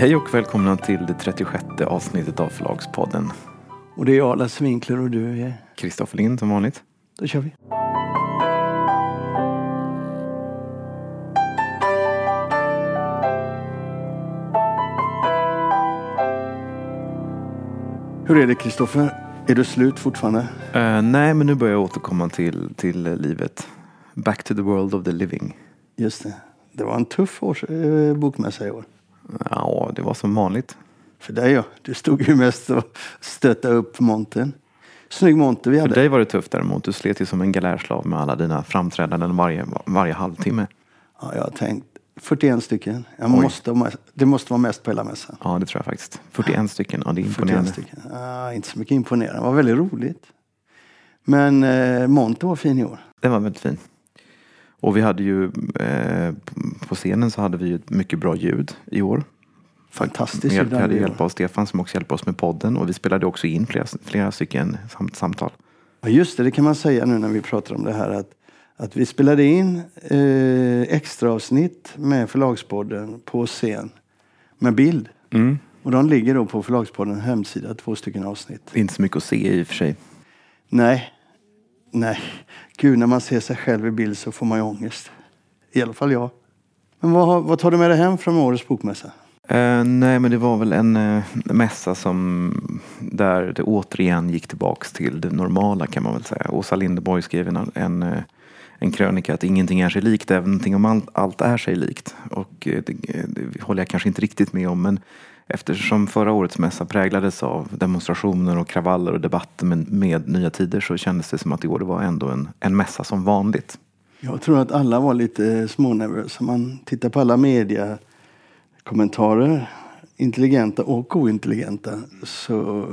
Hej och välkomna till det 36 avsnittet av Förlagspodden. Och det är jag, Lasse Winkler och du är... Kristoffer Lind som vanligt. Då kör vi. Hur är det Kristoffer? Är du slut fortfarande? Eh, nej, men nu börjar jag återkomma till, till livet. Back to the world of the living. Just det. Det var en tuff års, eh, bokmässa i år. Ja, det var som vanligt. För dig ja. Du stod ju mest och stöttade upp montern. Snygg monter vi För hade. dig var det tufft däremot. Du slet ju som en galärslav med alla dina framträdanden varje, varje halvtimme. Ja, jag har tänkt 41 stycken. Jag Oj. måste, det måste vara mest på hela mässan. Ja, det tror jag faktiskt. 41 stycken. Ja, det är 41 imponerande. stycken. Ah, inte så mycket imponerande. Det var väldigt roligt. Men eh, monter var fin i år. Den var väldigt fin. Och vi hade ju eh, på scenen så hade vi ett mycket bra ljud i år. Fantastiskt Med vi hade hjälp av Stefan som också hjälpte oss med podden. Och vi spelade också in flera, flera stycken sam, samtal. Ja, just det, det kan man säga nu när vi pratar om det här. Att, att vi spelade in eh, extra avsnitt med Förlagspodden på scen. Med bild. Mm. Och de ligger då på Förlagspoddens hemsida, två stycken avsnitt. Det är inte så mycket att se i och för sig. Nej, nej. Gud, när man ser sig själv i bild så får man ju ångest. I alla fall jag. Men vad, vad tar du med dig hem från årets bokmässa? Uh, nej, men det var väl en uh, mässa som där det återigen gick tillbaks till det normala kan man väl säga. Åsa Linderborg skrev en, en, uh, en krönika att ingenting är sig likt, även om allt, allt är sig likt. Och eh, det, det håller jag kanske inte riktigt med om, men eftersom förra årets mässa präglades av demonstrationer och kravaller och debatter med, med nya tider så kändes det som att i år det var ändå en, en mässa som vanligt. Jag tror att alla var lite eh, smånervösa. Man tittar på alla mediekommentarer, intelligenta och ointelligenta. Så, eh,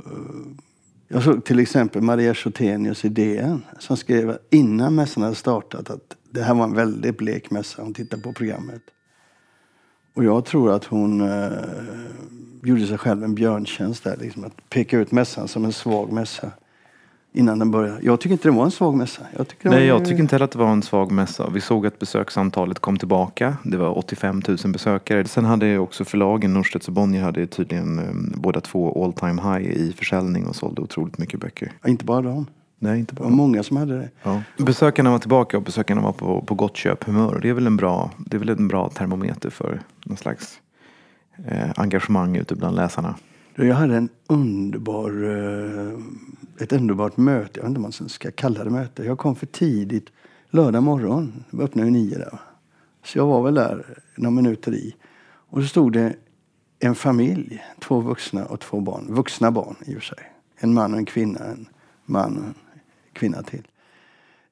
jag såg till exempel Maria Chotenius i DN som skrev innan mässan hade startat att det här var en väldigt blek mässa. Hon tittade på programmet. Och jag tror att hon eh, gjorde sig själv en björntjänst där. Liksom, att peka ut mässan som en svag mässa innan den började. Jag tycker inte det var en svag mässa. Jag tycker Nej, var, jag tycker inte heller att det var en svag mässa. Vi såg att besöksantalet kom tillbaka. Det var 85 000 besökare. Sen hade också förlagen, Norstedts och Bonnier, hade tydligen eh, båda två all time high i försäljning och sålde otroligt mycket böcker. Ja, Inte bara dem. Nej, inte Det bara. var många som hade det. Ja. Besökarna var tillbaka och besökarna var på, på gott köphumör. Och det är väl en bra, det är väl en bra termometer för någon slags eh, engagemang ute bland läsarna. Jag hade en underbar, eh, ett underbart möte. Jag vet inte om man ska kalla det möte. Jag kom för tidigt lördag morgon. Det öppnade ju nio där. Så jag var väl där några minuter i. Och så stod det en familj, två vuxna och två barn. Vuxna barn i och för sig. En man och en kvinna. En man kvinna till.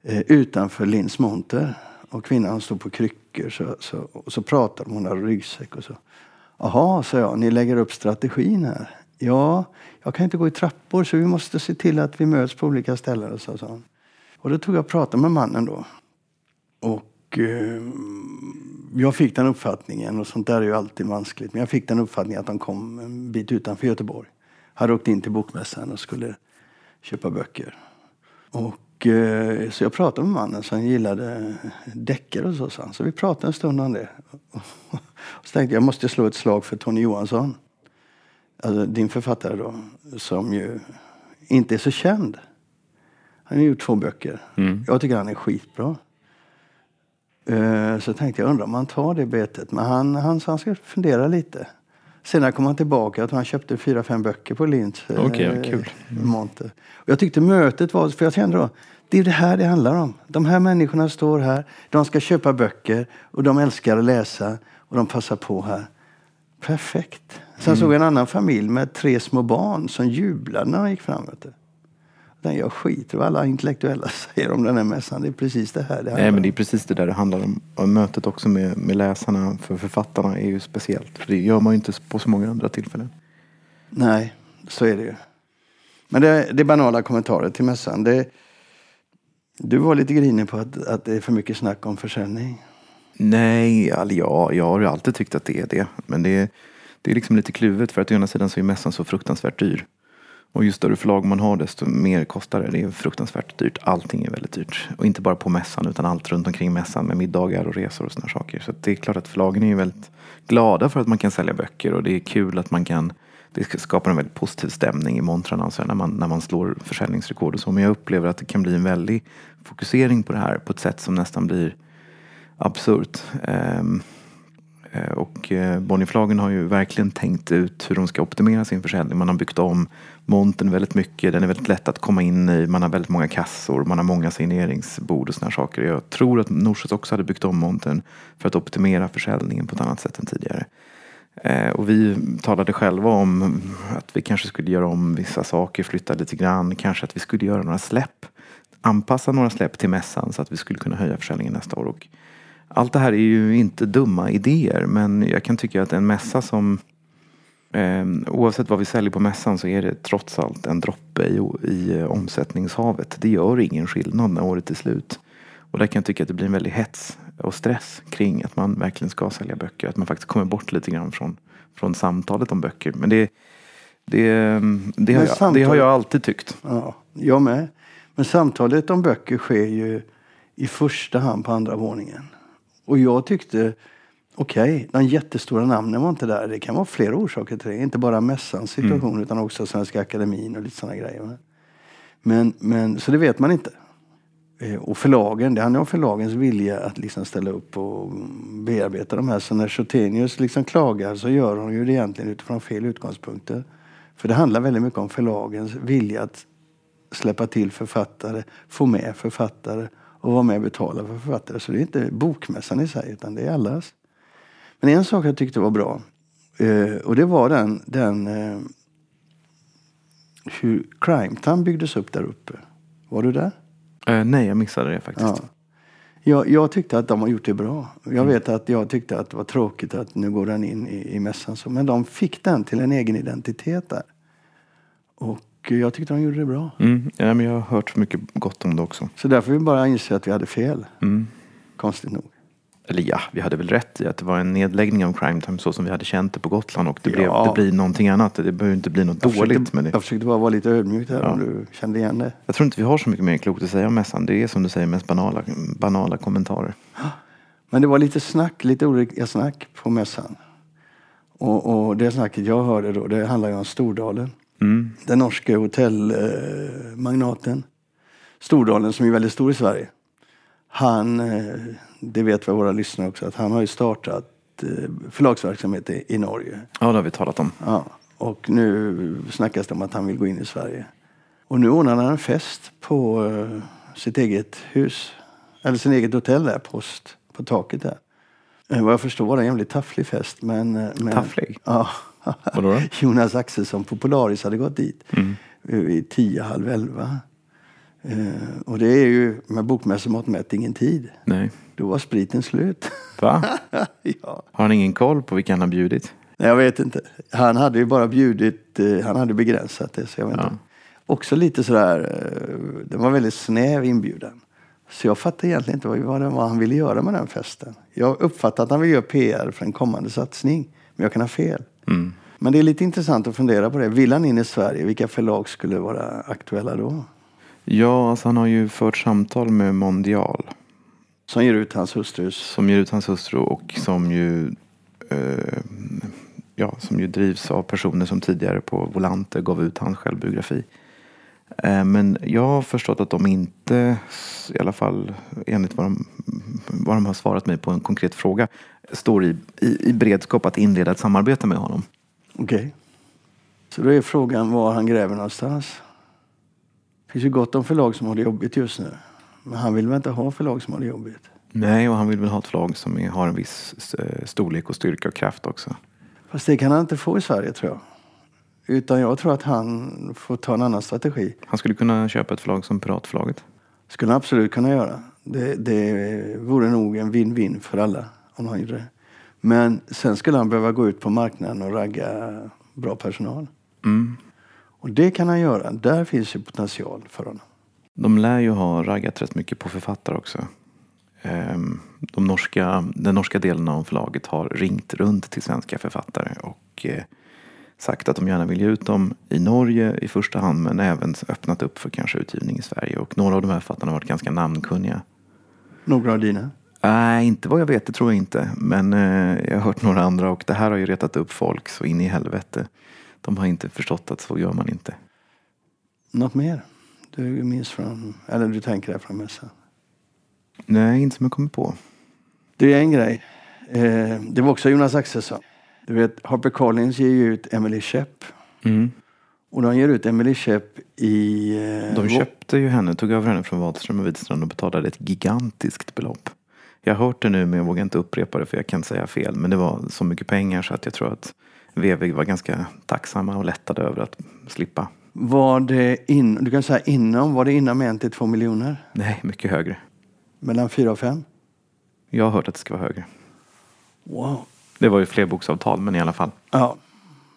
Eh, utanför Linns monter. Och kvinnan stod på kryckor. Så, så, och så pratade hon, hon hade ryggsäck och så. Jaha, sa jag, ni lägger upp strategin här. Ja, jag kan inte gå i trappor så vi måste se till att vi möts på olika ställen. Så, sa hon. Och då tog jag och pratade med mannen då. Och eh, jag fick den uppfattningen, och sånt där är ju alltid vanskligt, men jag fick den uppfattningen att de kom en bit utanför Göteborg. Hade åkt in till bokmässan och skulle köpa böcker. Och, eh, så jag pratade med mannen som gillade deckare och så, han. Så vi pratade en stund om det. Och så tänkte jag, jag måste slå ett slag för Tony Johansson. Alltså din författare då, som ju inte är så känd. Han har gjort två böcker. Jag tycker han är skitbra. Eh, Så tänkte jag, undrar om han tar det betet. Men han, han han ska fundera lite. Senare kom han tillbaka, jag tror han köpte fyra, fem böcker på Linds eh, Okej, ja, kul. monter. Och jag tyckte mötet var, för jag kände då, det är det här det handlar om. De här människorna står här, de ska köpa böcker och de älskar att läsa och de passar på här. Perfekt. Sen såg jag en annan familj med tre små barn som jublade när de gick fram. Vet Den jag skiter vad alla intellektuella säger om den här mässan. Det är precis det här det handlar Nej, men det är precis det där det handlar om. Och mötet också med, med läsarna för författarna är ju speciellt. För det gör man ju inte på så många andra tillfällen. Nej, så är det ju. Men det, det är banala kommentarer till mässan. Det, du var lite grinig på att, att det är för mycket snack om försäljning. Nej, alltså, ja, jag har ju alltid tyckt att det är det. Men det är, det är liksom lite kluvet för att å ena sidan så är mässan så fruktansvärt dyr. Och ju större förlag man har desto mer kostar det. Det är fruktansvärt dyrt. Allting är väldigt dyrt. Och inte bara på mässan utan allt runt omkring mässan med middagar och resor och sådana saker. Så det är klart att förlagen är ju väldigt glada för att man kan sälja böcker och det är kul att man kan det skapar en väldigt positiv stämning i montrarna alltså när, man, när man slår försäljningsrekord och så. Men jag upplever att det kan bli en väldig fokusering på det här på ett sätt som nästan blir absurt. Um, Eh, och eh, Bonnierflagen Bonnierförlagen har ju verkligen tänkt ut hur de ska optimera sin försäljning. Man har byggt om montern väldigt mycket. Den är väldigt lätt att komma in i. Man har väldigt många kassor. Man har många signeringsbord och sådana saker. Jag tror att Norstedts också hade byggt om montern för att optimera försäljningen på ett annat sätt än tidigare. Eh, och vi talade själva om att vi kanske skulle göra om vissa saker, flytta lite grann. Kanske att vi skulle göra några släpp. Anpassa några släpp till mässan så att vi skulle kunna höja försäljningen nästa år. Och allt det här är ju inte dumma idéer men jag kan tycka att en mässa som eh, Oavsett vad vi säljer på mässan så är det trots allt en droppe i, i omsättningshavet. Det gör ingen skillnad när året är slut. Och där kan jag tycka att det blir en väldig hets och stress kring att man verkligen ska sälja böcker. Att man faktiskt kommer bort lite grann från, från samtalet om böcker. Men det, det, det, har, jag, samtal... det har jag alltid tyckt. Ja, jag med. Men samtalet om böcker sker ju i första hand på andra våningen. Och jag tyckte, okej, okay, de jättestora namnen var inte där. Det kan vara flera orsaker till det. Inte bara mässans situation mm. utan också Svenska Akademin och lite sådana grejer. Men, men, så det vet man inte. Eh, och förlagen, det handlar om förlagens vilja att liksom ställa upp och bearbeta de här. Så när Chotenius liksom klagar så gör hon ju det egentligen utifrån fel utgångspunkter. För det handlar väldigt mycket om förlagens vilja att släppa till författare, få med författare och vara med och betala för författare. Så det är inte bokmässan i sig, utan det är allas. Men en sak jag tyckte var bra, eh, och det var den, den eh, hur Crime Time byggdes upp där uppe. Var du där? Uh, nej, jag missade det faktiskt. Ja. Jag, jag, tyckte att de har gjort det bra. Jag mm. vet att jag tyckte att det var tråkigt att nu går den in i, i mässan. Så, men de fick den till en egen identitet där. Och jag tyckte de gjorde det bra. Mm. Ja, men jag har hört mycket gott om det också. Så därför vi bara inse att vi hade fel. Mm. Konstigt nog eller ja, vi hade väl rätt i att det var en nedläggning av Crime Time så som vi hade känt det på Gotland och det, ja. blev, det blir någonting annat. Det behöver inte bli något jag dåligt försökte, med det. Jag försökte bara vara lite ödmjuk där ja. om du kände igen det. Jag tror inte vi har så mycket mer klokt att säga om mässan. Det är som du säger mest banala, banala kommentarer. Men det var lite snack, lite olika snack på mässan. Och, och det snacket jag hörde då, det handlar ju om Stordalen. Den norske hotellmagnaten. Stordalen som är väldigt stor i Sverige. Han eh, det vet våra lyssnare också, att han har ju startat eh, förlagsverksamhet i, Norge. Ja, det har vi talat om. Ja, och nu snackas det om att han vill gå in i Sverige. Och nu ordnar han en fest på uh, sitt eget hus, eller sin eget hotell där, Post, på taket där. Vad jag förstår var det en jävligt tafflig fest. Men, men, tafflig? Ja. Vadå då? Jonas Axelsson på Polaris hade gått dit mm. vid tio, halv elva. Uh, och det är ju med bokmässomått mätt ingen tid. Nej. Då var spriten slut. Va? ja. Har han ingen koll på vilka han har bjudit? Nej, jag vet inte. Han hade ju bara bjudit, eh, han hade begränsat det. Så jag vet ja. inte. Också lite sådär, eh, det var väldigt snäv inbjudan. Så jag fattade egentligen inte vad, det var han ville göra med den festen. Jag uppfattade att han ville göra PR för en kommande satsning. Men jag kan ha fel. Mm. Men det är lite intressant att fundera på det. Vill han in i Sverige? Vilka förlag skulle vara aktuella då? Ja, alltså han har ju fört samtal med Mondial. Som ger ut hans hustrus? Som ger ut hans hustru och som ju, eh, ja, som ju drivs av personer som tidigare på Volante gav ut hans självbiografi. Eh, men jag har förstått att de inte, i alla fall enligt vad de, vad de har svarat mig på en konkret fråga, står i, i, i beredskap att inleda ett samarbete med honom. Okej. Okay. Så då är frågan var han gräver någonstans. Det finns ju gott om förlag som har det jobbigt just nu. Men han vill väl inte ha förlag som har det jobbigt? Nej, och han vill väl ha ett förlag som är, har en viss eh, storlek och styrka och kraft också. Fast det kan han inte få i Sverige tror jag. Utan jag tror att han får ta en annan strategi. Han skulle kunna köpa ett förlag som Piratförlaget? Skulle han absolut kunna göra. Det, det vore nog en win-win för alla om han gjorde det. Men sen skulle han behöva gå ut på marknaden och ragga bra personal. Mm. Och det kan han göra. Där finns ju potential för honom. De lär ju ha raggat rätt mycket på författare också. Ehm, de norska, den norska delen av förlaget har ringt runt till svenska författare och eh, sagt att de gärna vill ge ut dem i Norge i första hand men även öppnat upp för kanske utgivning i Sverige. Och några av de här författarna har varit ganska namnkunniga. Några av dina? Nej, inte vad jag vet, det tror jag inte. Men eh, jag har hört några andra och det här har ju retat upp folk så in i helvete. De har inte förstått att så gör man inte. Något mer du minns från, eller du tänker dig från mässan? Nej, inte som jag kommer på. Det är en grej. Eh, det var också Jonas Axelsson. Du vet, Harper Collins ger ju ut Emily Shep. Mm. Och de ger ut Emily Shep i... Eh, De köpte ju henne, tog över henne från Wadström och Widstrand och betalade ett gigantiskt belopp. Jag har hört det nu men jag vågar inte upprepa det för jag kan säga fel. Men det var så mycket pengar så att jag tror att VV var ganska tacksamma och lättade över att slippa. Var det in, du kan säga inom, var det inom en till två miljoner? Nej, mycket högre. Mellan fyra och fem? Jag har hört att det ska vara högre. Wow. Det var ju flerboksavtal men i alla fall. Ja.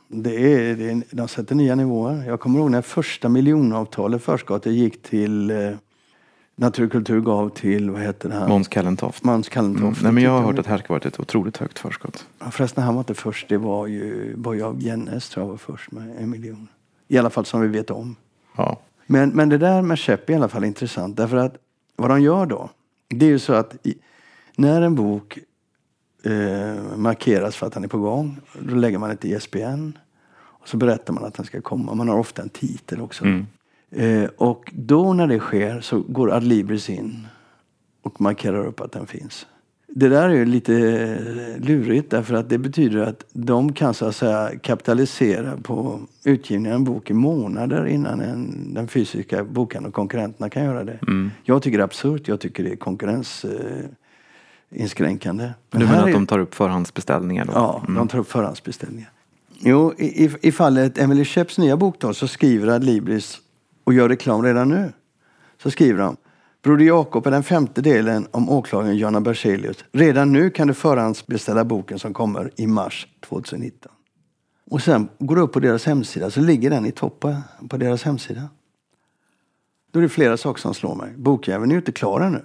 Det är, det är, de sätter nya nivåer. Jag kommer ihåg när första miljonavtalet förskottet gick till eh, Naturkultur gav till, vad heter han? Måns Kallentoft. Måns Kallentoft. Mm. Nej men jag har hört att det här ska varit ett otroligt högt förskott. Ja, förresten, han var inte först. Det var ju Boje av Jennes tror jag var först med en miljon. I alla fall som vi vet om. Ja. Men, men det där med Shep är i alla fall intressant. Därför att vad de gör då, det är ju så att i, när en bok eh, markeras för att den är på gång, då lägger man ett ISBN. Och så berättar man att den ska komma. Man har ofta en titel också. Mm. Eh, och då när det sker så går Adlibris in och markerar upp att den finns. Det där är lite eh, lurigt därför att det betyder att de kan så att säga kapitalisera på utgivningen av en bok i månader innan en, den fysiska bokhandeln och konkurrenterna kan göra det. Mm. Jag tycker det är absurt. Jag tycker det är konkurrensinskränkande. Eh. Men Du menar att är- de tar upp förhandsbeställningar då? Ja, Mm. de tar upp förhandsbeställningar. Jo, i, i, i fallet Emily Sheps nya bok då, så skriver Adlibris och gör reklam redan nu. Så skriver de. Broder Jakob är den femte delen om åklagaren Jonna Berzelius. Redan nu kan du förhandsbeställa boken som kommer i mars 2019. Och sen går du upp på deras hemsida så ligger den i toppen på deras hemsida. Då är det flera saker som slår mig. Bokjäveln är ju inte klar ännu.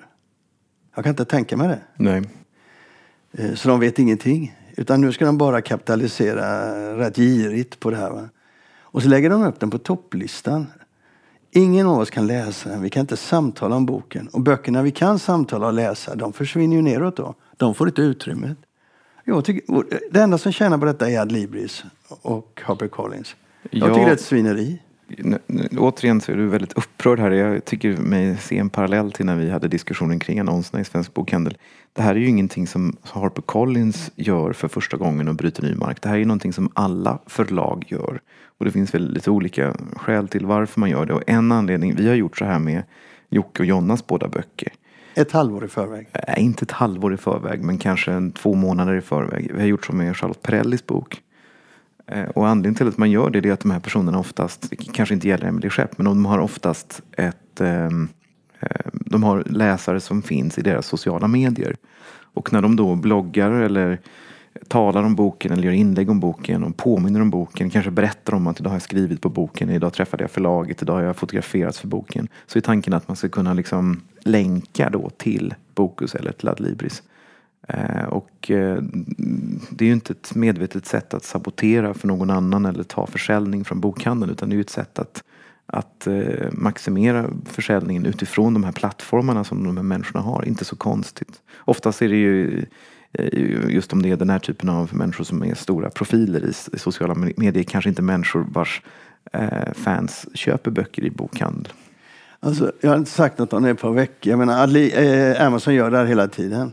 Jag kan inte tänka mig det. Nej. Eh, Så de vet ingenting. Utan nu ska de bara kapitalisera rätt girigt på det här. Va? Och så lägger de upp den på topplistan. Ingen av oss kan läsa den. Vi kan inte samtala om boken. Och böckerna vi kan samtala och läsa, de försvinner ju neråt då. De får inte utrymmet. Jag tycker, det enda som tjänar på detta är Adlibris och Harper Collins. Jag Ja. tycker det är ett svineri. Återigen så är du väldigt upprörd här. Jag tycker mig se en parallell till när vi hade diskussionen kring annonserna i Svensk Bokhandel. Det här är ju ingenting som Harper Collins gör för första gången och bryter ny mark. Det här är någonting som alla förlag gör. Och det finns väl lite olika skäl till varför man gör det. Och en anledning, vi har gjort så här med Jocke och Jonnas båda böcker. Ett halvår i förväg. Äh, inte ett halvår i förväg, men kanske en, två månader i förväg. Vi har gjort så med Charlotte Perrellis bok. Eh, och anledningen till att man gör det, är att de här personerna oftast, kanske inte gäller Emelie Skepp, men de har oftast ett, ehm, ehm, de har läsare som finns i deras sociala medier. Och när de då bloggar eller talar om boken eller gör inlägg om boken och påminner om boken, kanske berättar om att idag har jag skrivit på boken, idag träffade jag förlaget, idag har jag fotograferats för boken. Så är tanken att man ska kunna liksom länka då till Bokus eller till Adlibris. Eh, och eh, det är ju inte ett medvetet sätt att sabotera för någon annan eller ta försäljning från bokhandeln utan det är ju ett sätt att, att eh, maximera försäljningen utifrån de här plattformarna som de här människorna har. Inte så konstigt. Oftast är det ju just om det är den här typen av människor som är stora profiler i, sociala medier, kanske inte människor vars fans köper böcker i bokhandel. Alltså, jag har inte sagt något om det på veckor. Jag menar, Adli, eh, Amazon gör det här hela tiden.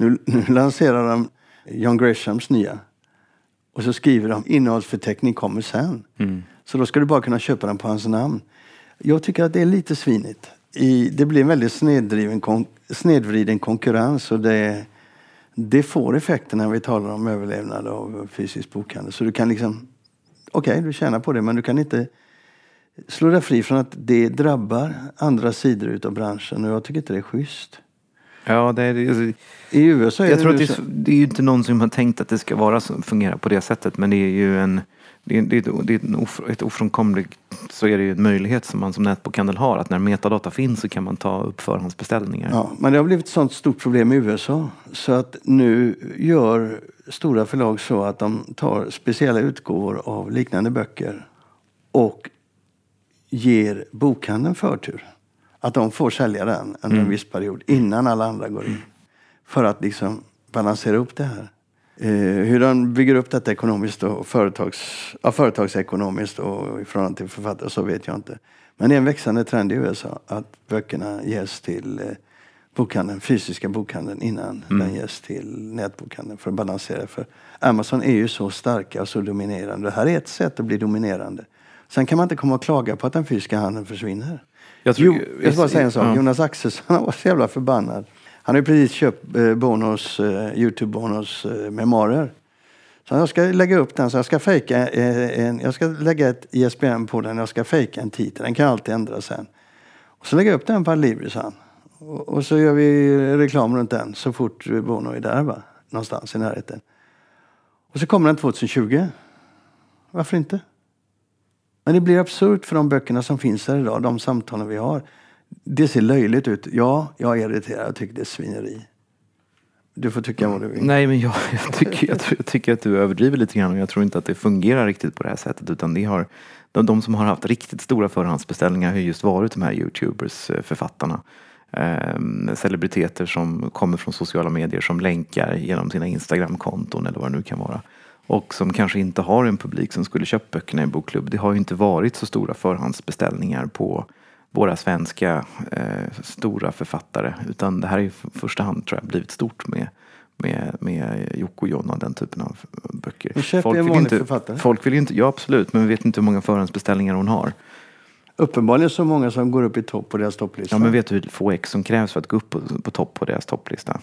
Nu, nu lanserar de John Grishams nya. Och så skriver de innehållsförteckning kommer sen. Så då ska du bara kunna köpa den på hans namn. Jag tycker att det är lite svinigt. I, det blir en väldigt sneddriven kon, snedvriden konkurrens och det, det får effekter när vi talar om överlevnad av fysisk bokhandel. Så du kan liksom, okej du tjänar på det men du kan inte slå dig fri från att det drabbar andra sidor utav branschen och jag tycker inte det är schysst. Ja, det är, I USA är jag det tror att det är, det är ju inte någon som har tänkt att det ska vara så, fungera på det sättet men det är ju en det är, det är, ett- det är en of, ett ofrånkomligt så är det ju en möjlighet som man som nätbokhandel har att när metadata finns så kan man ta upp förhandsbeställningar. Ja, men det har blivit ett sånt stort problem i USA så att nu gör stora förlag så att de tar speciella utgåvor av liknande böcker och ger bokhandeln förtur. Att de får sälja den under en viss period innan alla andra går in. För att liksom balansera upp det här. Eh, hur de bygger upp detta ekonomiskt och företags, ja, företagsekonomiskt och i förhållande till författare så vet jag inte. Men det är en växande trend i USA att böckerna ges till eh, bokhandeln, fysiska bokhandeln innan den ges till nätbokhandeln för att balansera. För Amazon är ju så starka och så dominerande. Det här är ett sätt att bli dominerande. Sen kan man inte komma och klaga på att den fysiska handeln försvinner. Jag tror- jo, jag ska bara säga en sak. ja. Jonas Axelsson han var så jävla förbannad. Han har ju precis köpt eh, Bonos, eh, Youtube-Bonos eh, memoarer. Så jag ska lägga upp den, så jag ska fejka eh, en, jag ska lägga ett ISBN på den, jag ska fejka en titel, den kan jag alltid ändra sen. Och så lägger jag upp den på Adlibris han. Och, och så gör vi reklam runt den så fort Bono är där va? Någonstans i närheten. Och så kommer den 2020. Varför inte? Men det blir absurt för de böckerna som finns här idag, de samtalen vi har. Det ser löjligt ut. Ja, jag är irriterad. Jag tycker det är svineri. Du får tycka vad du vill. Nej, men jag, jag, tycker, jag, jag tycker att du överdriver lite grann och jag tror inte att det fungerar riktigt på det här sättet. Utan det har, de, de som har haft riktigt stora förhandsbeställningar har just varit de här Youtubers, eh, författarna. Ehm, celebriteter som kommer från sociala medier som länkar genom sina Instagramkonton eller vad det nu kan vara. Och som kanske inte har en publik som skulle köpt böckerna i bokklubb. Det har ju inte varit så stora förhandsbeställningar på våra svenska eh, stora författare. Utan det här är i första hand tror jag blivit stort med, med, med Jocke och Jonna, den typen av böcker. Men köper en vill inte, författare? folk vill inte, ja absolut, men vi vet inte hur många förhandsbeställningar hon har. Uppenbarligen så många som går upp i topp på deras topplista. Ja men vet du hur få ex som krävs för att gå upp på, på topp på deras topplista?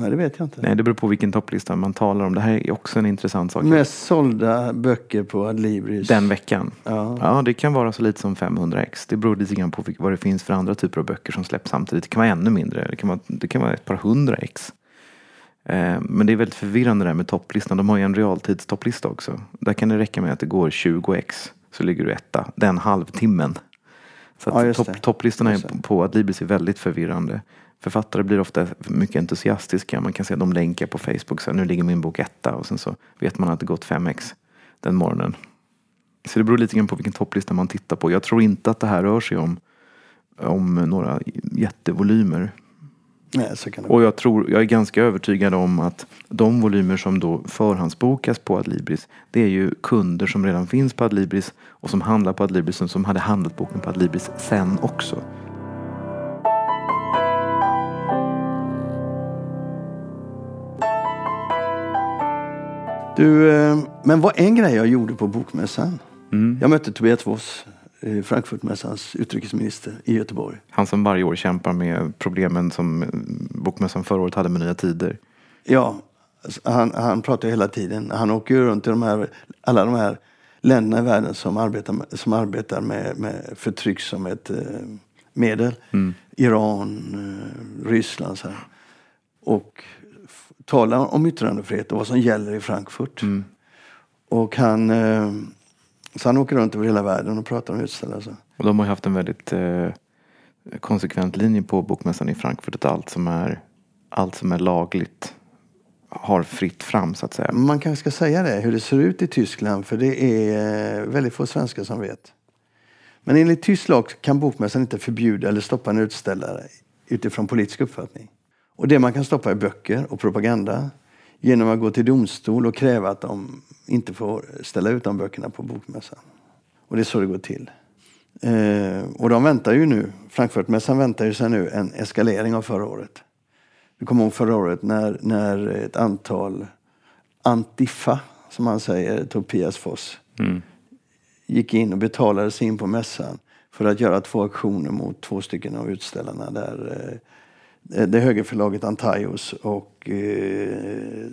Nej, det vet jag inte. Nej, det beror på vilken topplista man talar om. Det här är också en intressant sak. Mest sålda böcker på Adlibris. Den veckan. Ja. Ja, det kan vara så lite som 500 ex. Det beror lite grann på vad det finns för andra typer av böcker som släpps samtidigt. Det kan vara ännu mindre. Det kan vara, det kan vara ett par hundra ex. Eh, Men det är väldigt förvirrande det här med topplistan. De har ju en realtidstopplista också. Där kan det räcka med att det går 20 ex så ligger du etta. Den halvtimmen. Så Ja, att just topp, topplistorna på Adlibris är väldigt förvirrande. Författare blir ofta mycket entusiastiska. Man kan se att de länkar på Facebook. Så här, nu ligger min bok etta och sen så vet man att det gått 5 ex den morgonen. Så det beror lite grann på vilken topplista man tittar på. Jag tror inte att det här rör sig om, om några jättevolymer. Nej, så kan det Och jag, tror, jag är ganska övertygad om att de volymer som då förhandsbokas på Adlibris det är ju kunder som redan finns på Adlibris och som handlar på Adlibris och som hade handlat boken på Adlibris sen också. Du, eh, men vad en grej jag gjorde på Bokmässan. Mm. Jag mötte Tobias Voss, eh, Frankfurtmässans utrikesminister i Göteborg. Han som varje år kämpar med problemen som eh, Bokmässan förra året hade med Nya Tider. Ja, alltså, han, han pratar hela tiden. Han åker ju runt i de här, alla de här länderna i världen som arbetar med, som arbetar med, med förtryck som ett eh, medel. Iran, eh, Ryssland. Så här. Och talar om yttrandefrihet och vad som gäller i Frankfurt. Och han, eh, så han åker runt över hela världen och pratar om utställare. Så. Och de har ju haft en väldigt eh, konsekvent linje på Bokmässan i Frankfurt. Att allt som är, allt som är lagligt har fritt fram så att säga. Man kanske ska säga det, hur det ser ut i Tyskland, för det är eh, väldigt få svenskar som vet. Men enligt tysk lag kan bokmässan inte förbjuda eller stoppa en utställare utifrån politisk uppfattning. Och det man kan stoppa är böcker och propaganda genom att gå till domstol och kräva att de inte får ställa ut de böckerna på bokmässan. Och det är så det går till. Eh, och de väntar ju nu, Frankfurtmässan väntar ju sig nu en eskalering av förra året. Du kommer ihåg förra året när, när ett antal Antifa, som han säger, Tobias Foss, gick in och betalade sig in på mässan för att göra två aktioner mot två stycken av utställarna. Där, eh, Eh, det högerförlaget Antaios och eh,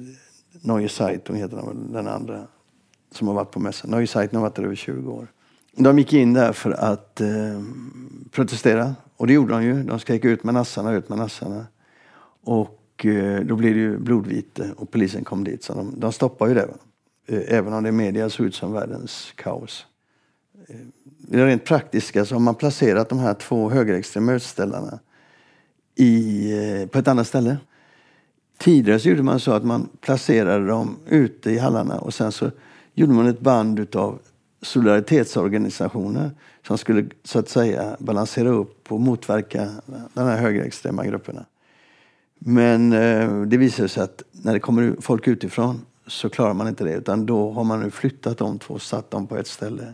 Neue Zeitung heter den, den andra som har varit på mässan. Neue Zeitung har varit där över 20 år. De gick in där för att eh, protestera. Och det gjorde de ju. De skrek ut med nassarna, ut med nassarna. Och eh, då blev det ju blodvite och polisen kom dit. Så de, de stoppade ju det. Va? Eh, Även om det i media såg ut som världens kaos. I Det rent praktiska så har man placerat de här två högerextrema utställarna i, eh, på ett annat ställe. Tidigare så gjorde man så att man placerade dem ute i hallarna och sen så gjorde man ett band utav solidaritetsorganisationer som skulle så att säga balansera upp och motverka de här högerextrema grupperna. Men eh, det visade sig att när det kommer folk utifrån så klarar man inte det. Utan då har man nu flyttat de två och satt dem på ett ställe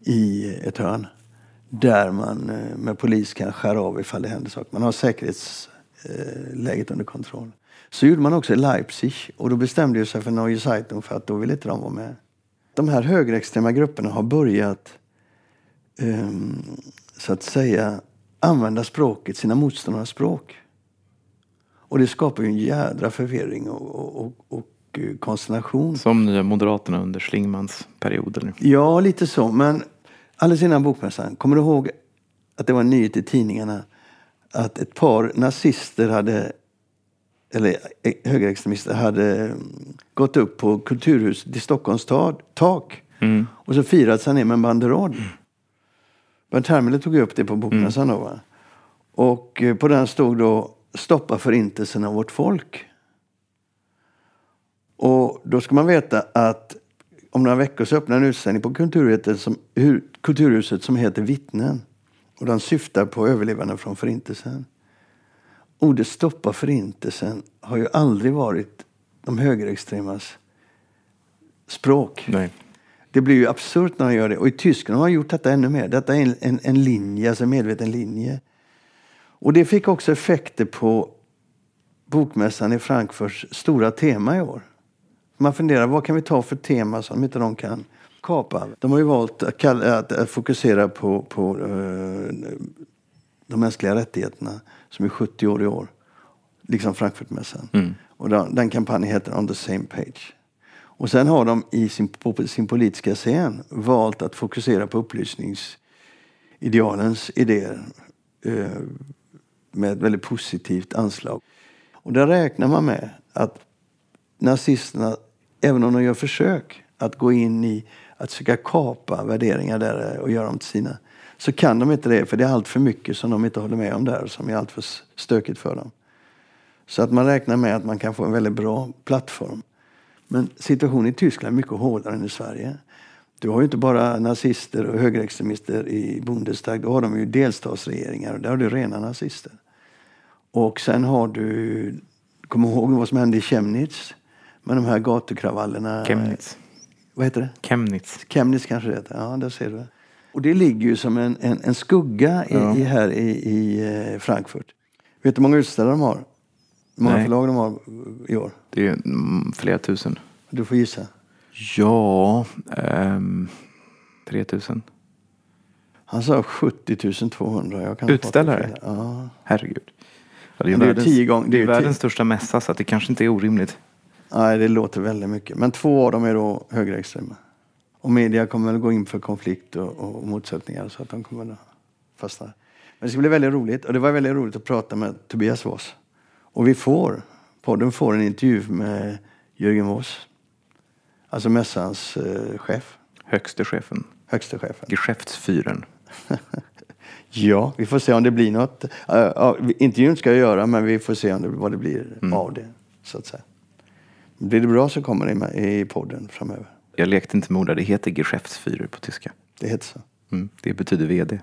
i ett hörn. Där man eh, med polis kan skära av ifall det händer saker. Man har säkerhetsläget under kontroll. Så gjorde man också i Leipzig och då bestämde sig för Neue Zeitung för att då ville inte de vara med. De här högerextrema grupperna har börjat um, så att säga använda språket, sina motståndares språk. Och det skapar ju en jädra förvirring och, och, och, eh, konsternation. Som Nya Moderaterna under Schlingmans period? Eller? Ja, lite så. Men alldeles innan bokmässan, kommer du ihåg att det var en nyhet i tidningarna att ett par nazister hade eller eh, högerextremister hade mm, gått upp på Kulturhuset i Stockholms tak mm. och så firat sig ner med en banderoll. Mm. Bernt Hermele tog upp det på bokmässan mm. då. Va? Och eh, på den stod då Stoppa förintelsen av vårt folk. Och då ska man veta att om några veckor så öppnar en utställning på Kulturhuset som, Kulturhuset som heter Vittnen. Och den syftar på överlevande från förintelsen ordet stoppa förintelsen har ju aldrig varit de högerextremas språk. Nej. Det blir ju absurt när de gör det. Och i Tyskland har man gjort detta ännu mer. Detta är en, en, en linje, alltså en medveten linje. Och det fick också effekter på bokmässan i Frankfurts stora tema i år. Man funderar, vad kan vi ta för tema som inte de kan kapa? De har ju valt att, kalla, att, fokusera på, på uh, de mänskliga rättigheterna som är 70 år i år. Liksom Frankfurtmässan. Mm. Och den, den kampanjen heter On the same page. Och sen har de i sin, på sin politiska scen valt att fokusera på upplysningsidealens idéer. Eh, med ett väldigt positivt anslag. Och där räknar man med att nazisterna, även om de gör försök att gå in i att försöka kapa värderingar där och göra dem till sina, så kan de inte det för det är allt för mycket som de inte håller med om där som är allt för stökigt för dem. Så att man räknar med att man kan få en väldigt bra plattform. Men situationen i Tyskland är mycket hårdare än i Sverige. Du har ju inte bara nazister och högerextremister i Bundestag. Då har de ju delstatsregeringar och där har du rena nazister. Och sen har du, kom ihåg vad som hände i Chemnitz? Med de här gatukravallerna. Chemnitz. Vad heter det? Chemnitz. Chemnitz kanske det heter. Ja, där ser du. Och det ligger ju som en, en, en skugga i, ja. i här i, i eh, Frankfurt. Vet du hur många utställare de har? Hur många Nej. förlag de har i år? Det är mm, flera tusen. Du får gissa. Ja, um, 3000. Han sa 70 200. Jag kan Utställare? Ja. Herregud. Ja, det är, det är världens, tio gånger, det är, det är världens största mässa så det kanske inte är orimligt. Nej, det låter väldigt mycket. Men två av dem är då högerextrema. Och media kommer väl gå in för konflikt och, och motsättningar så att de kommer att fastna. Men det ska bli väldigt roligt. Och det var väldigt roligt att prata med Tobias Voss. Och vi får, podden får en intervju med Jörgen Voss. Alltså mässans eh, chef. Högste chefen. Högste chefen. Geschäftsführen. ja, vi får se om det blir något. Uh, uh, intervjun ska jag göra, men vi får se om det, vad det blir mm. av det. Så att säga. Blir det bra så kommer det med i podden framöver. Jag lekte inte med ord, det heter Geschäftsführer på tyska. Det heter så? Mm, det betyder VD.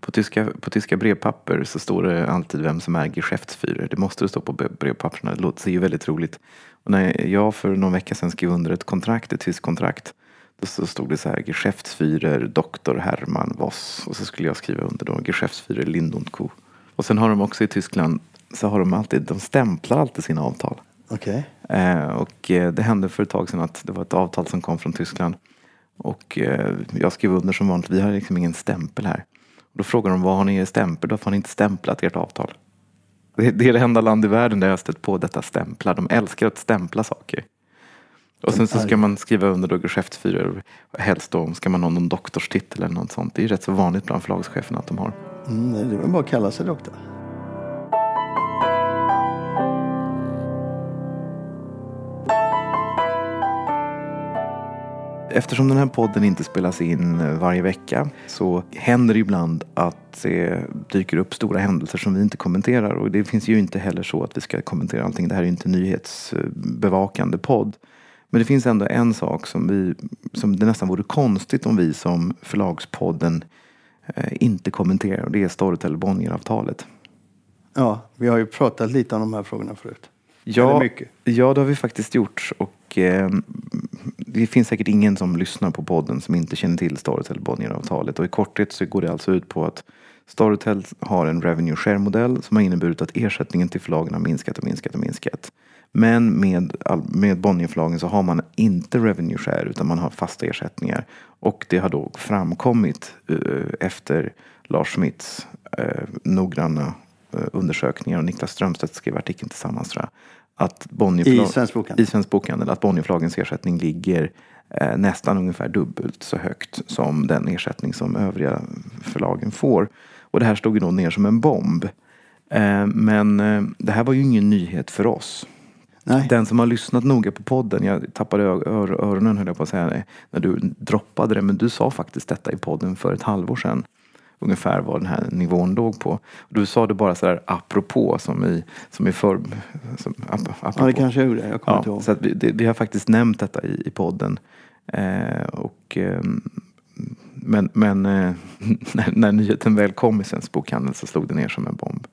På tyska, på tyska brevpapper så står det alltid vem som är Geschäftsführer. Det måste det stå på brevpapperna. Det låter ju väldigt roligt. Och när jag för någon vecka sedan skrev under ett kontrakt, ett tyskt kontrakt, då så stod det så här Geschäftsführer doktor Hermann Voss. Och så skulle jag skriva under då Geschäftsführer Lind Co. Och sen har de också i Tyskland, så har de alltid, de stämplar alltid sina avtal. Okay. Eh, och eh, det hände för ett tag sedan att det var ett avtal som kom från Tyskland. Och eh, jag skrev under som vanligt, vi har liksom ingen stämpel här. Och då frågar de, vad har ni er stämpel? Då har ni inte stämplat ert avtal. Det, det är det enda land i världen där jag har stött på detta stämpla. De älskar att stämpla saker. Och sen så ska man skriva under då geschäftsfürer. Helst då ska man ha någon doktorstitel eller något sånt. Det är rätt så vanligt bland förlagscheferna att de har. Mm, det är väl bara att kalla sig doktor. Eftersom den här podden inte spelas in eh, varje vecka så händer det ibland att det dyker upp stora händelser som vi inte kommenterar. Och det finns ju inte heller så att vi ska kommentera allting. Det här är ju inte en nyhetsbevakande podd. Men det finns ändå en sak som, vi, som det nästan vore konstigt om vi som förlagspodden eh, inte kommenterar och det är Storytel Bonnier-avtalet. Ja, vi har ju pratat lite om de här frågorna förut. Ja, ja, det har vi faktiskt gjort. Och, eh, det finns säkert ingen som lyssnar på podden som inte känner till Storytel Bonnier-avtalet. Och i korthet så går det alltså ut på att Storytel har en revenue share-modell som har inneburit att ersättningen till förlagen har minskat och minskat och minskat. Men med, med Bonnierförlagen så har man inte revenue share utan man har fasta ersättningar. Och det har då framkommit eh, efter Lars Schmitts eh, noggranna eh, undersökningar och Niklas Strömstedt skrev artikeln tillsammans tror jag. Att Bonnierförlag, I Svensk Bokhandel. i Svensk Bokhandel att Bonnierförlagens ersättning ligger eh, nästan ungefär dubbelt så högt som den ersättning som övriga förlagen får. Och det här stod ju då ner som en bomb. Eh, men eh, det här var ju ingen nyhet för oss. Nej. Den som har lyssnat noga på podden, jag tappade öronen höll jag på att säga när du droppade det, men du sa faktiskt detta i podden för ett halvår sedan. Ungefär vad den här nivån låg på. Du sa det bara så här apropå som i, som i för... Som, ap, apropå. Ja, det kanske jag gjorde. Jag kommer inte Ja, ihåg. så vi, det, vi har faktiskt nämnt detta i, i podden. Eh, och, ehm, men men eh, när, när nyheten väl kom i Svensk Bokhandel så slog det ner som en bomb.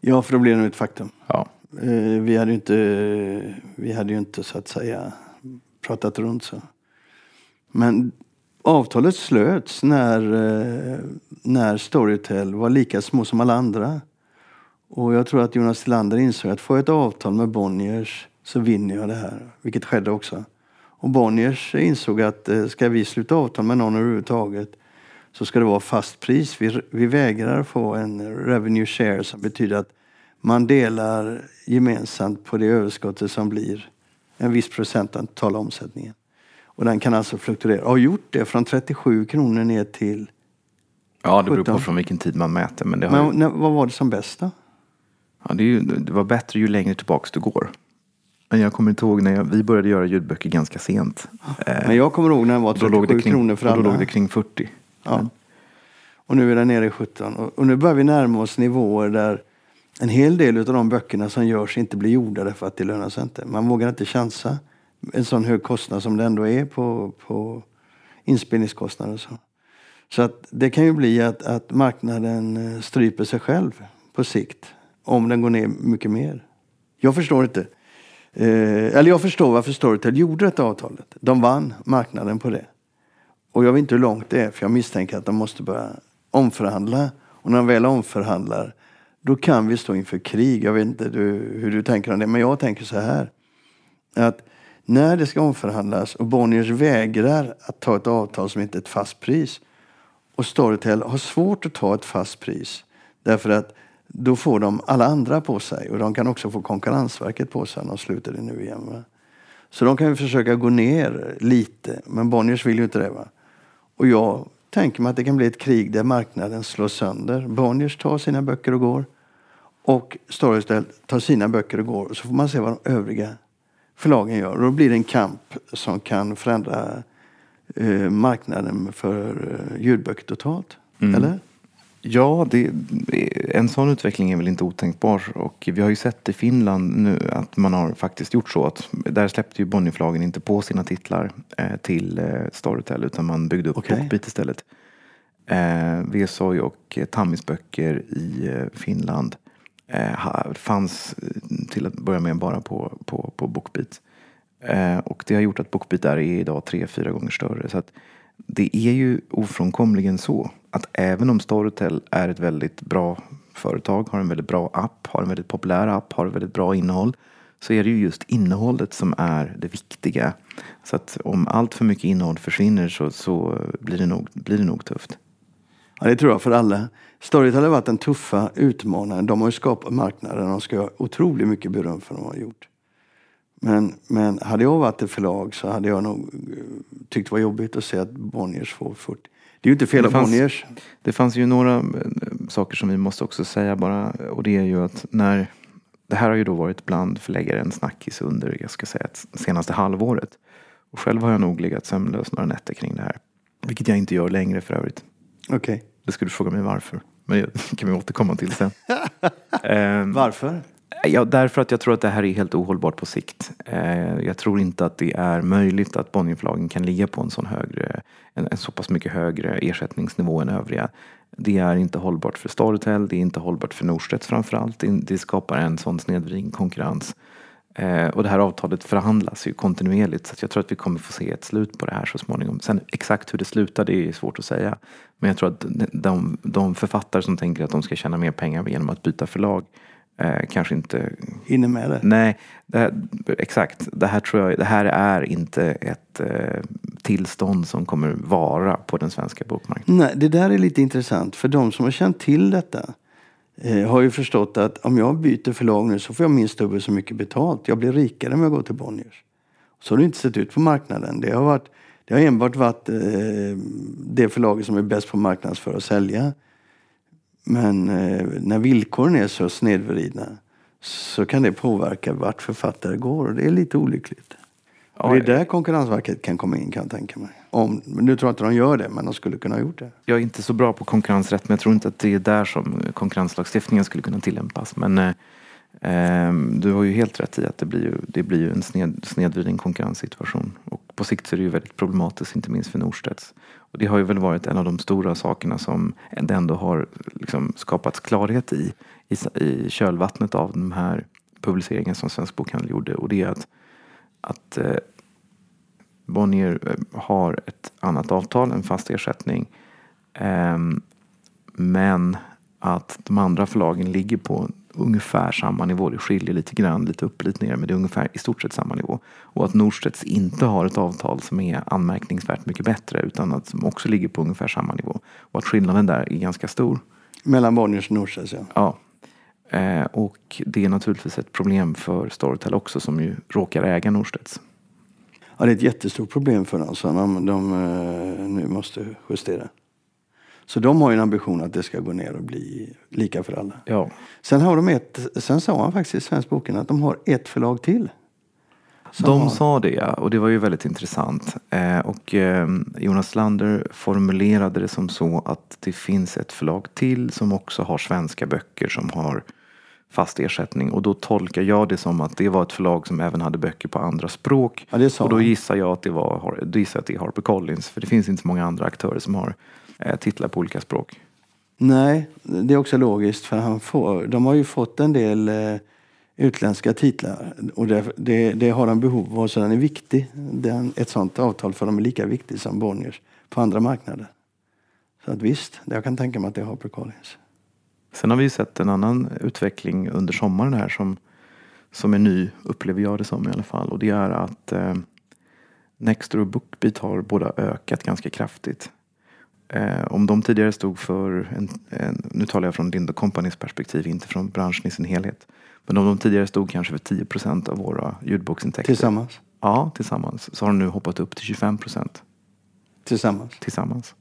Ja, för då blir det ett faktum. Ja. Eh, vi hade ju inte, vi hade ju inte så att säga pratat runt så. Men avtalet slöts när, eh, när Storytel var lika små som alla andra. Och jag tror att Jonas Tillander insåg att får jag ett avtal med Bonniers så vinner jag det här. Vilket skedde också. Och Bonniers insåg att eh, ska vi sluta avtal med någon överhuvudtaget så ska det vara fast pris. Vi, vi vägrar få en revenue share som betyder att man delar gemensamt på det överskottet som blir en viss procent av den totala omsättningen. Och den kan alltså fluktuera. Har gjort det från 37 kronor ner till... ja, det beror på 17. från vilken tid man mäter. Men det, har, Men när, vad var det som bäst då? ja, det, ju, det var bättre ju längre tillbaks du går. Men jag kommer inte ihåg när jag, vi började göra ljudböcker ganska sent. Eh, Men jag kommer ihåg när den var då låg 37 det kring, kronor för alla. Då låg det kring 40. Ja. Och nu är den nere i 17. Och, och nu börjar vi närma oss nivåer där en hel del av de böckerna som görs inte blir gjorda därför att det lönar sig inte. Man vågar inte chansa en sån hög kostnad som det ändå är på, på inspelningskostnader och så. Så att det kan ju bli att, att marknaden eh, stryper sig själv på sikt. Om den går ner mycket mer. Jag förstår inte. Eh, eller jag förstår varför Storytel gjorde detta avtalet. De vann marknaden på det. Och jag vet inte hur långt det är för jag misstänker att de måste börja omförhandla. Och när de väl omförhandlar då kan vi stå inför krig. Jag vet inte du, hur du tänker om det men jag tänker så här. Att när det ska omförhandlas och Bonniers vägrar att ta ett avtal som inte är ett fast pris och Storytel har svårt att ta ett fast pris därför att då får de alla andra på sig och de kan också få Konkurrensverket på sig när de slutar det nu igen. Va? Så de kan ju försöka gå ner lite men Bonniers vill ju inte det. Va? Och jag tänker mig att det kan bli ett krig där marknaden slås sönder. Bonniers tar sina böcker och går och Storytel tar sina böcker och går och så får man se vad de övriga förlagen gör. Och då blir det en kamp som kan förändra eh, marknaden för eh, ljudböcker totalt. Eller? Ja, det, en sån utveckling är väl inte otänkbar. Och vi har ju sett i Finland nu att man har faktiskt gjort så att där släppte ju Bonnierförlagen inte på sina titlar eh, till eh, Storytel utan man byggde upp Okej. Bookbeat istället. Eh, Vesoy och eh, Tammis böcker i eh, Finland eh, fanns eh, till att börja med bara på, på, på Bookbeat. Eh, och det har gjort att Bookbeat där är idag tre, fyra gånger större. Så att det är ju ofrånkomligen så att även om Storytel är ett väldigt bra företag, har en väldigt bra app, har en väldigt populär app, har väldigt bra innehåll. Så är det ju just innehållet som är det viktiga. Så att om allt för mycket innehåll försvinner så, så blir, det nog, blir det nog tufft. Ja, det tror jag för alla. Storytel har varit den tuffa utmanaren. De har ju skapat marknaden. De ska ha otroligt mycket beröm för vad de har gjort. Men, men hade jag varit ett förlag så hade jag nog eh, tyckt det var jobbigt att se att Bonniers får 40. Det är ju inte fel av Bonniers. Det fanns ju några eh, saker som vi måste också säga bara och det är ju att när det här har ju då varit bland förläggare en snackis under, jag ska säga, senaste halvåret. Och själv har jag nog legat sömnlös några nätter kring det här. Vilket jag inte gör längre för övrigt. Okej. Det skulle du fråga mig varför. Men det kan vi återkomma till sen. Ehm, Varför? Ja, därför att jag tror att det här är helt ohållbart på sikt. Eh, jag tror inte att det är möjligt att Bonnierförlagen kan ligga på en, sån högre, en, en så pass mycket högre ersättningsnivå än övriga. Det är inte hållbart för Storytel, det är inte hållbart för Norstedts framförallt. Det skapar en sån snedvriden konkurrens. Eh, och det här avtalet förhandlas ju kontinuerligt så jag tror att vi kommer få se ett slut på det här så småningom. Sen exakt hur det slutar det är svårt att säga. Men jag tror att de, de författare som tänker att de ska tjäna mer pengar genom att byta förlag eh, kanske inte Hinner med det? Nej, det här, exakt. Det här, tror jag, det här är inte ett eh, tillstånd som kommer vara på den svenska bokmarknaden. Nej, det där är lite intressant. För de som har känt till detta eh, har ju förstått att om jag byter förlag nu så får jag minst dubbelt så mycket betalt. Jag blir rikare om jag går till Bonniers. Så har det inte sett ut på marknaden. Det har, varit, det har enbart varit eh, det förlaget som är bäst på marknaden för att sälja. Men eh, när villkoren är så snedvridna så kan det påverka vart författare går och det är lite olyckligt. Och det är där Konkurrensverket kan komma in kan jag tänka mig. Om, nu tror jag inte de gör det, men de skulle kunna ha gjort det. Jag är inte så bra på konkurrensrätt men jag tror inte att det är där som konkurrenslagstiftningen skulle kunna tillämpas. Men eh, eh, du har ju helt rätt i att det blir ju, det blir ju en sned, snedvriden konkurrenssituation. Och på sikt så är det ju väldigt problematiskt, inte minst för Norstedts. Och det har ju väl varit en av de stora sakerna som det ändå har liksom skapats klarhet i, i, i kölvattnet av de här publiceringen som Svensk Bokhandel gjorde. Och det är att, att eh, Bonnier eh, har ett annat avtal, en fast ersättning. Ehm, men att de andra förlagen ligger på ungefär samma nivå. Det skiljer lite grann, lite upp, lite ner, men det är ungefär i stort sett samma nivå. Och att Norstedts inte har ett avtal som är anmärkningsvärt mycket bättre utan att som också ligger på ungefär samma nivå. Och att skillnaden där är ganska stor. Mellan Bonniers och Norstedts, ja. Ja. Eh, och det är naturligtvis ett problem för Storytel också som ju råkar äga Norstedts. Ja, det är ett jättestort problem för dem som de, de eh, nu måste justera. Så de har ju en ambition att det ska gå ner och bli lika för alla. Ja. Sen, har de ett, sen sa han faktiskt i Svensk Boken att de har ett förlag till. De har- sa det och det var ju väldigt intressant. Eh, och eh, Jonas Lander formulerade det som så att det finns ett förlag till som också har svenska böcker som har fast ersättning. Och då tolkar jag det som att det var ett förlag som även hade böcker på andra språk. Ja, och då gissar jag att det var då gissar att det är HarperCollins. För det finns inte så många andra aktörer som har eh, titlar på olika språk. Nej, det är också logiskt för han får, de har ju fått en del eh, utländska titlar och det, det, det har de behov av så den är viktig. Den, ett sånt avtal för dem är lika viktigt som Bonniers på andra marknader. Så att visst, jag kan tänka mig att det är HarperCollins. Sen har vi ju sett en annan utveckling under sommaren här som, som är ny, upplever jag det som i alla fall. Och det är att eh, Nextor och Bookbeat har båda ökat ganska kraftigt. Eh, om de tidigare stod för, en, en, nu talar jag från Lind Companys perspektiv, inte från branschen i sin helhet. Men om de tidigare stod kanske för 10 procent av våra ljudboksintäkter. Tillsammans. Ja, tillsammans. Så har de nu hoppat upp till 25 procent Tillsammans. tillsammans.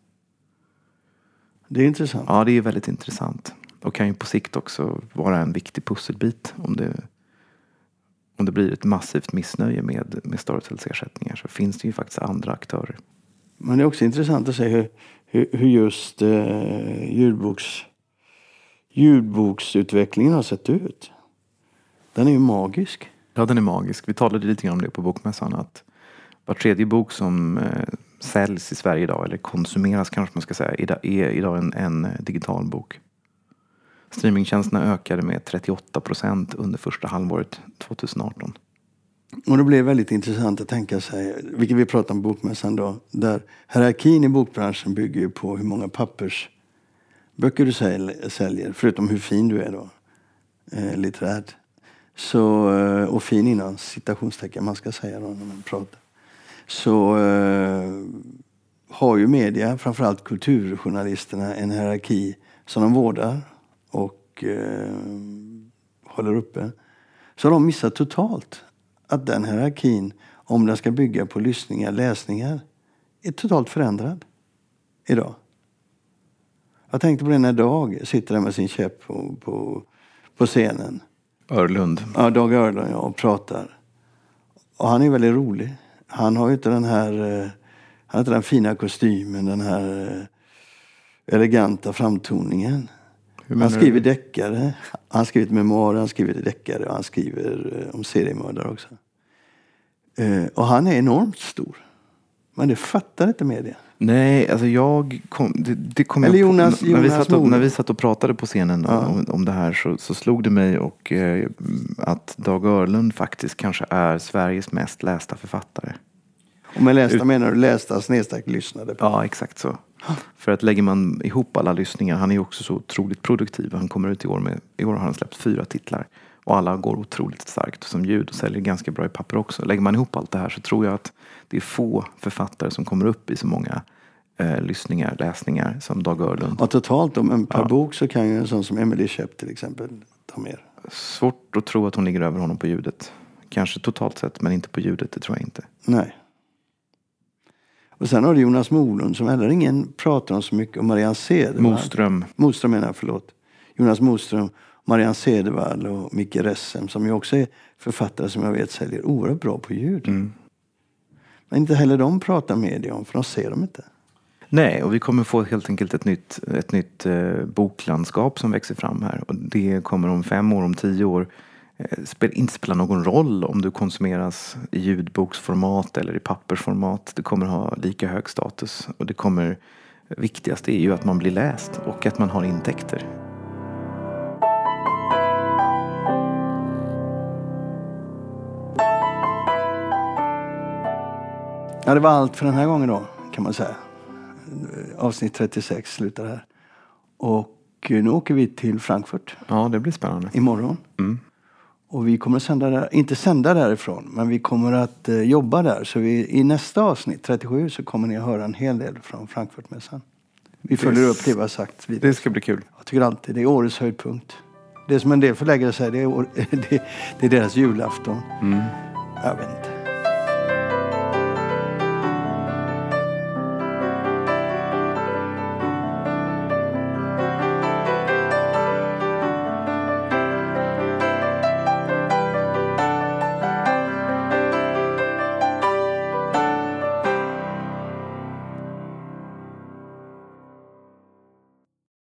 Det är intressant. Ja, det är väldigt intressant. Och kan ju på sikt också vara en viktig pusselbit om det, om det blir ett massivt missnöje med, med Storytels ersättningar så finns det ju faktiskt andra aktörer. Men det är också intressant att se hur, hur, hur just eh, ljudboks, ljudboksutvecklingen har sett ut. Den är ju magisk. Ja, den är magisk. Vi talade lite grann om det på Bokmässan att var tredje bok som eh, säljs i Sverige idag, eller konsumeras kanske man ska säga, är idag en, en eh, digital bok. Streamingtjänsterna ökade med 38 procent under första halvåret 2018. Och det blir väldigt intressant att tänka sig, vilket vi pratade om på Bokmässan då, där hierarkin i bokbranschen bygger ju på hur många pappersböcker du säljer, förutom hur fin du är då, eh, litterärt. Så, eh, och fin innan citationstecken man ska säga då när man pratar. Så eh, har ju media, framförallt kulturjournalisterna, en hierarki som de vårdar och eh, håller uppe. Så har de missat totalt att den hierarkin, om den ska bygga på lyssningar, läsningar, är totalt förändrad idag. Jag tänkte på det när Dag sitter där med sin käpp på, på, på scenen. Örlund. Ja, Dag Örlund ja, och pratar. Och han är väldigt rolig. Han har ju inte den här, eh, han har inte den fina kostymen, den här eh, eleganta framtoningen. Han skriver du? deckare, han skrivit memoarer, han skriver deckare och han skriver eh, om seriemördare också. Eh, Och han är enormt stor. Men det fattar inte media. Nej, alltså jag kom, det, det kom Eller jag på- Jonas- när, vi satt och, när vi satt och pratade på scenen Ja. om, om det här så, så slog det mig och eh, att Dag Örlund faktiskt kanske är Sveriges mest lästa författare. Och med lästa menar du lästa snedstreck lyssnade på. Ja, exakt så. För att lägger man ihop alla lyssningar, han är också så otroligt produktiv. Han kommer ut i år med, i år har han släppt fyra titlar. Och alla går otroligt starkt som ljud och säljer ganska bra i papper också. Lägger man ihop allt det här så tror jag att det är få författare som kommer upp i så många eh, lyssningar, läsningar som Dag Örlund. Och totalt om en per Ja. bok så kan ju en sån som Emily Shep till exempel ta mer. Svårt att tro att hon ligger över honom på ljudet. Kanske totalt sett, men inte på ljudet, det tror jag inte. Nej. Och sen har du Jonas Molund som heller ingen pratar om så mycket. Och Marianne Cedervall. Moström. Moström menar jag, förlåt. Jonas Moström, Marianne Cedervall och Micke Ressem som ju också är författare som jag vet säljer oerhört bra på ljud. Mm. Men inte heller de pratar media om för de ser dem inte. Nej, och vi kommer få helt enkelt ett nytt, ett nytt eh, boklandskap som växer fram här. Och det kommer om fem år, om tio år inte spela någon roll om du konsumeras i ljudboksformat eller i pappersformat. Det kommer ha lika hög status. Och det kommer, viktigast är ju att man blir läst och att man har intäkter. Ja, det var allt för den här gången då, kan man säga. Avsnitt 36 slutar här. Och eh, nu åker vi till Frankfurt Ja, det blir spännande. imorgon. Mm. Och vi kommer att sända där, inte sända därifrån, men vi kommer att eh, jobba där. Så vi, i nästa avsnitt, 37, så kommer ni att höra en hel del från Frankfurtmässan. Vi följer upp det vi har sagt. vidare. Det ska bli kul. Jag tycker alltid det är årets höjdpunkt. Det som en del förläggare säger, det är, det, det är deras julafton. Mm. Jag vet inte.